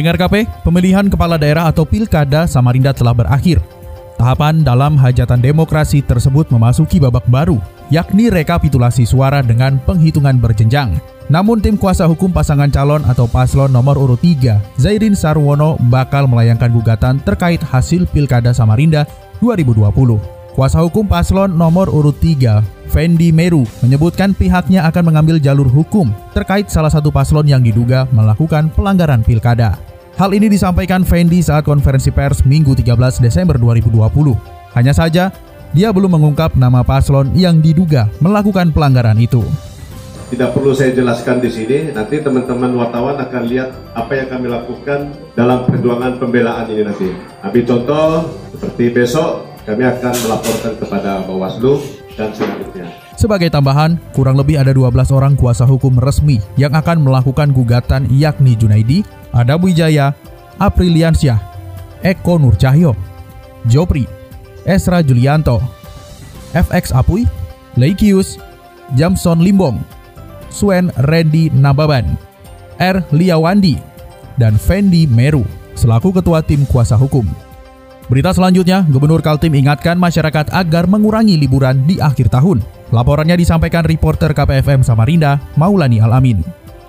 Pendengar KP, pemilihan kepala daerah atau pilkada Samarinda telah berakhir. Tahapan dalam hajatan demokrasi tersebut memasuki babak baru, yakni rekapitulasi suara dengan penghitungan berjenjang. Namun tim kuasa hukum pasangan calon atau paslon nomor urut 3, Zairin Sarwono bakal melayangkan gugatan terkait hasil pilkada Samarinda 2020. Kuasa hukum paslon nomor urut 3, Fendi Meru, menyebutkan pihaknya akan mengambil jalur hukum terkait salah satu paslon yang diduga melakukan pelanggaran pilkada. Hal ini disampaikan Fendi saat konferensi pers Minggu 13 Desember 2020. Hanya saja, dia belum mengungkap nama paslon yang diduga melakukan pelanggaran itu. Tidak perlu saya jelaskan di sini, nanti teman-teman wartawan akan lihat apa yang kami lakukan dalam perjuangan pembelaan ini nanti. Ambil contoh, seperti besok kami akan melaporkan kepada Bawaslu dan selanjutnya. Sebagai tambahan, kurang lebih ada 12 orang kuasa hukum resmi yang akan melakukan gugatan yakni Junaidi, Ada Wijaya, Apriliansyah, Eko Nur Cahyo, Jopri, Esra Julianto, FX Apuy, Leikius, Jamson Limbong, Swen Randy Nababan, R. Liawandi, dan Fendi Meru selaku ketua tim kuasa hukum. Berita selanjutnya, Gubernur Kaltim ingatkan masyarakat agar mengurangi liburan di akhir tahun. Laporannya disampaikan reporter KPFM Samarinda, Maulani Alamin.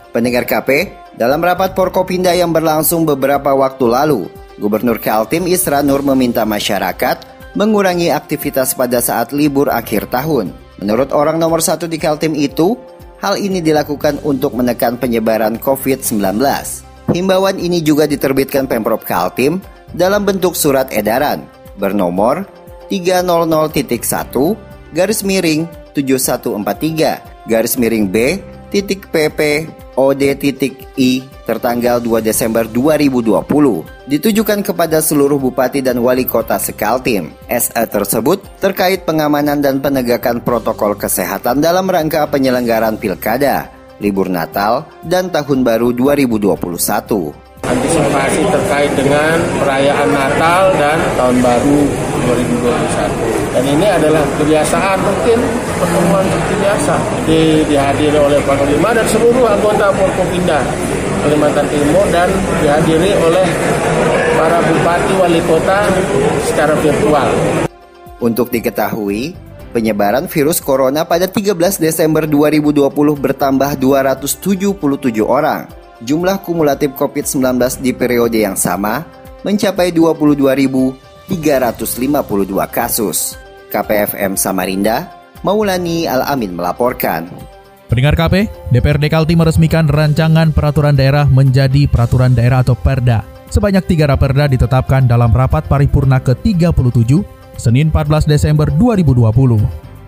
Pendengar KP, dalam rapat Porkopinda yang berlangsung beberapa waktu lalu, Gubernur Kaltim Isra Nur meminta masyarakat mengurangi aktivitas pada saat libur akhir tahun. Menurut orang nomor satu di Kaltim itu, hal ini dilakukan untuk menekan penyebaran COVID-19. Himbauan ini juga diterbitkan Pemprov Kaltim dalam bentuk surat edaran bernomor 300.1 garis miring 7143 garis miring B titik PP OD titik I tertanggal 2 Desember 2020 ditujukan kepada seluruh bupati dan wali kota Sekaltim. SE tersebut terkait pengamanan dan penegakan protokol kesehatan dalam rangka penyelenggaraan pilkada, libur Natal, dan Tahun Baru 2021 antisipasi terkait dengan perayaan Natal dan Tahun Baru 2021. Dan ini adalah kebiasaan mungkin pertemuan seperti biasa. Jadi dihadiri oleh Panglima dan seluruh anggota Forkopimda Kalimantan Timur dan dihadiri oleh para bupati wali kota secara virtual. Untuk diketahui, penyebaran virus corona pada 13 Desember 2020 bertambah 277 orang jumlah kumulatif COVID-19 di periode yang sama mencapai 22.352 kasus. KPFM Samarinda, Maulani Al-Amin melaporkan. Pendengar KP, DPRD Kalti meresmikan rancangan peraturan daerah menjadi peraturan daerah atau perda. Sebanyak tiga raperda ditetapkan dalam rapat paripurna ke-37 Senin 14 Desember 2020.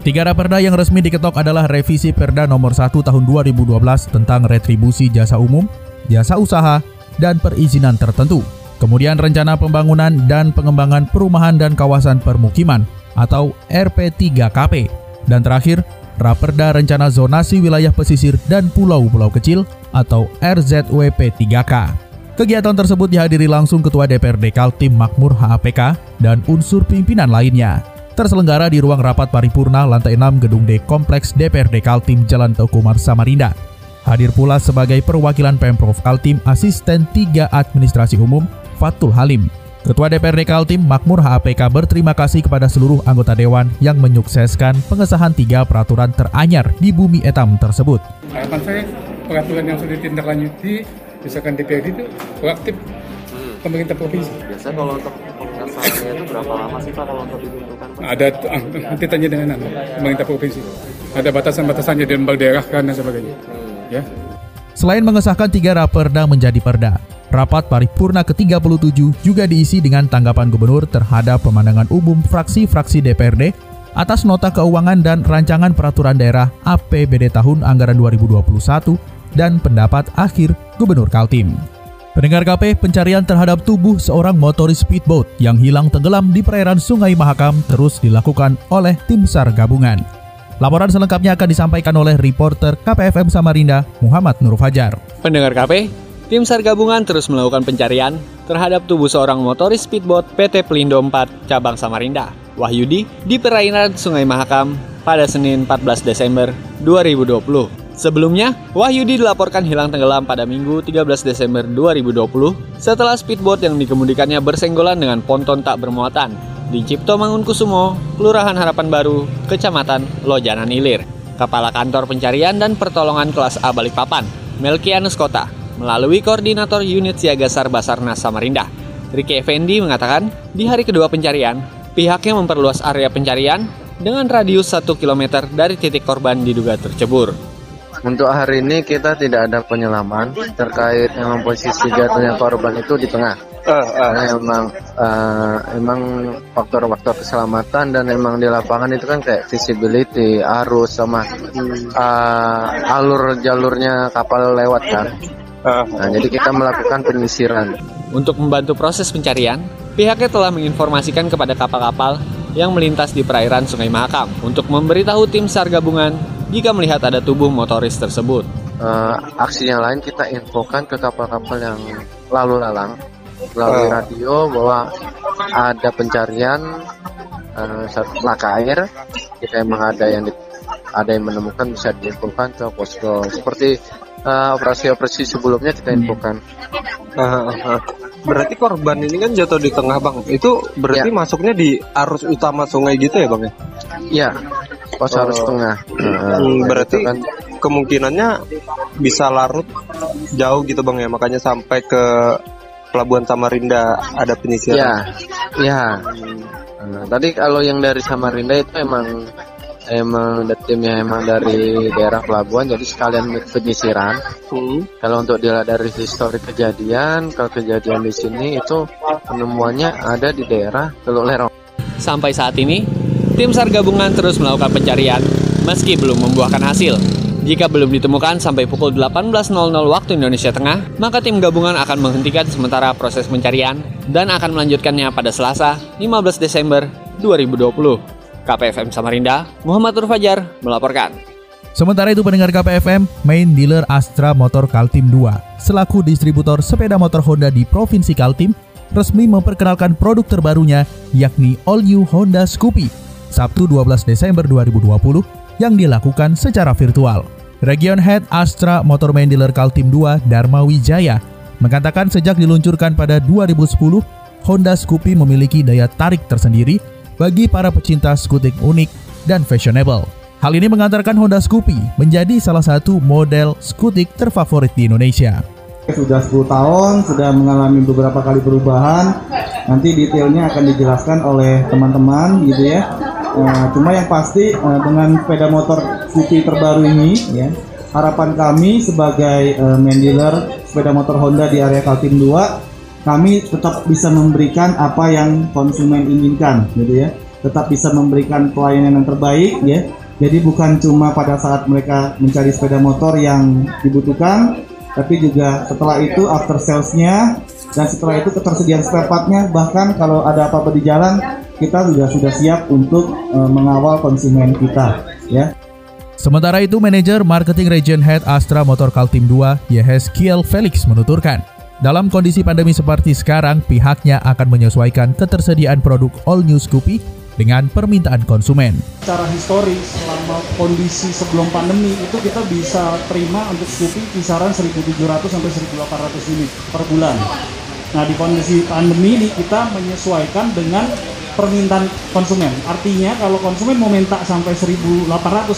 Tiga raperda yang resmi diketok adalah revisi Perda nomor 1 tahun 2012 tentang retribusi jasa umum, jasa usaha, dan perizinan tertentu. Kemudian rencana pembangunan dan pengembangan perumahan dan kawasan permukiman atau RP3KP. Dan terakhir, Raperda Rencana Zonasi Wilayah Pesisir dan Pulau-Pulau Kecil atau RZWP3K. Kegiatan tersebut dihadiri langsung Ketua DPRD Kaltim Makmur HAPK dan unsur pimpinan lainnya terselenggara di ruang rapat paripurna lantai 6 Gedung D Kompleks DPRD Kaltim Jalan Teukumar Samarinda. Hadir pula sebagai perwakilan Pemprov Kaltim Asisten 3 Administrasi Umum Fatul Halim. Ketua DPRD Kaltim Makmur HAPK berterima kasih kepada seluruh anggota dewan yang menyukseskan pengesahan tiga peraturan teranyar di bumi etam tersebut. Harapan saya peraturan yang sudah ditindaklanjuti misalkan DPRD itu proaktif hmm. pemerintah provinsi. Biasa kalau untuk pengesahannya itu berapa lama sih Pak kalau untuk ditentukan? Ada ah, nanti tanya dengan anu, pemerintah provinsi. Ada batasan-batasannya dan daerah kan dan sebagainya. Hmm. Ya. Selain mengesahkan tiga raperda menjadi perda, rapat paripurna ke-37 juga diisi dengan tanggapan gubernur terhadap pemandangan umum fraksi-fraksi DPRD atas nota keuangan dan rancangan peraturan daerah APBD tahun anggaran 2021 dan pendapat akhir Gubernur Kaltim. Pendengar KP, pencarian terhadap tubuh seorang motoris speedboat yang hilang tenggelam di perairan Sungai Mahakam terus dilakukan oleh tim SAR gabungan. Laporan selengkapnya akan disampaikan oleh reporter KPFM Samarinda, Muhammad Nur Fajar. Pendengar KP, tim SAR gabungan terus melakukan pencarian terhadap tubuh seorang motoris speedboat PT Pelindo 4 cabang Samarinda, Wahyudi, di perairan Sungai Mahakam pada Senin 14 Desember 2020. Sebelumnya, Wahyudi dilaporkan hilang tenggelam pada Minggu 13 Desember 2020 setelah speedboat yang dikemudikannya bersenggolan dengan ponton tak bermuatan di Cipto Mangunkusumo, Kelurahan Harapan Baru, Kecamatan Lojanan Ilir. Kepala Kantor Pencarian dan Pertolongan Kelas A Balikpapan, Melkianus Kota, melalui Koordinator Unit Siaga Sar Basarnas Samarinda, Riki Effendi mengatakan, di hari kedua pencarian, pihaknya memperluas area pencarian dengan radius 1 km dari titik korban diduga tercebur. Untuk hari ini kita tidak ada penyelaman terkait memang posisi jatuhnya korban itu di tengah. Karena emang uh, emang faktor-faktor keselamatan dan emang di lapangan itu kan kayak visibility, arus sama uh, alur jalurnya kapal lewat kan. Nah, jadi kita melakukan penyisiran. Untuk membantu proses pencarian, pihaknya telah menginformasikan kepada kapal-kapal yang melintas di perairan Sungai Mahakam untuk memberitahu tim SAR gabungan jika melihat ada tubuh motoris tersebut. Uh, aksi yang lain kita infokan ke kapal-kapal yang lalu lalang melalui radio bahwa ada pencarian uh, laka air jika emang ada yang di, ada yang menemukan bisa diinfokan ke posko seperti operasi-operasi uh, sebelumnya kita infokan. Uh, uh, berarti korban ini kan jatuh di tengah bang, itu berarti ya. masuknya di arus utama sungai gitu ya bang ya? Iya, pos arus oh. tengah. Hmm, berarti gitu kan. kemungkinannya bisa larut jauh gitu bang ya, makanya sampai ke Pelabuhan Samarinda ada penyisiran. Iya, iya. Nah, tadi kalau yang dari Samarinda itu emang emang timnya emang dari daerah pelabuhan jadi sekalian penyisiran. Hmm. Kalau untuk dilihat dari histori kejadian, kalau kejadian di sini itu penemuannya ada di daerah Teluk Lerong. Sampai saat ini, Tim SAR gabungan terus melakukan pencarian meski belum membuahkan hasil. Jika belum ditemukan sampai pukul 18.00 waktu Indonesia Tengah, maka tim gabungan akan menghentikan sementara proses pencarian dan akan melanjutkannya pada Selasa, 15 Desember 2020. KPFM Samarinda, Muhammad Nur Fajar melaporkan. Sementara itu pendengar KPFM, main dealer Astra Motor Kaltim 2, selaku distributor sepeda motor Honda di Provinsi Kaltim, resmi memperkenalkan produk terbarunya yakni All New Honda Scoopy Sabtu 12 Desember 2020 yang dilakukan secara virtual. Region Head Astra Motor Main Dealer Kaltim 2 Dharma Wijaya mengatakan sejak diluncurkan pada 2010, Honda Scoopy memiliki daya tarik tersendiri bagi para pecinta skutik unik dan fashionable. Hal ini mengantarkan Honda Scoopy menjadi salah satu model skutik terfavorit di Indonesia. Sudah 10 tahun, sudah mengalami beberapa kali perubahan. Nanti detailnya akan dijelaskan oleh teman-teman gitu ya. Uh, cuma yang pasti uh, dengan sepeda motor City terbaru ini ya harapan kami sebagai uh, main dealer sepeda motor Honda di area Kaltim 2 kami tetap bisa memberikan apa yang konsumen inginkan gitu ya tetap bisa memberikan pelayanan yang terbaik ya. Jadi bukan cuma pada saat mereka mencari sepeda motor yang dibutuhkan tapi juga setelah itu after salesnya dan setelah itu ketersediaan spare partnya. Bahkan kalau ada apa-apa di jalan kita sudah sudah siap untuk uh, mengawal konsumen kita ya. Sementara itu, manajer marketing region head Astra Motor Kaltim 2, Yehes Kiel Felix menuturkan, dalam kondisi pandemi seperti sekarang, pihaknya akan menyesuaikan ketersediaan produk All New Scoopy dengan permintaan konsumen. Secara historis, selama kondisi sebelum pandemi itu kita bisa terima untuk Scoopy kisaran 1.700 sampai 1.800 unit per bulan. Nah di kondisi pandemi ini kita menyesuaikan dengan permintaan konsumen. Artinya kalau konsumen mau minta sampai 1.800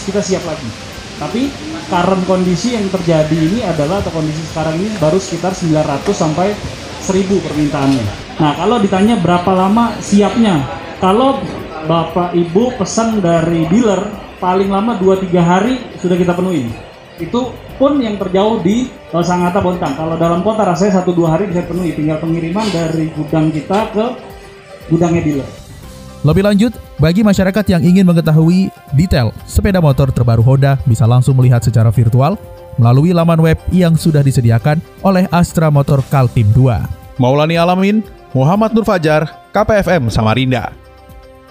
kita siap lagi. Tapi current kondisi yang terjadi ini adalah atau kondisi sekarang ini baru sekitar 900 sampai 1000 permintaannya. Nah kalau ditanya berapa lama siapnya, kalau bapak ibu pesan dari dealer paling lama 2-3 hari sudah kita penuhi itu pun yang terjauh di uh, Sangatta Bontang. Kalau dalam kota rasanya satu dua hari bisa penuhi, tinggal pengiriman dari gudang kita ke gudangnya dealer. Lebih lanjut, bagi masyarakat yang ingin mengetahui detail sepeda motor terbaru Honda bisa langsung melihat secara virtual melalui laman web yang sudah disediakan oleh Astra Motor Kaltim 2. Maulani Alamin, Muhammad Nur Fajar, KPFM Samarinda.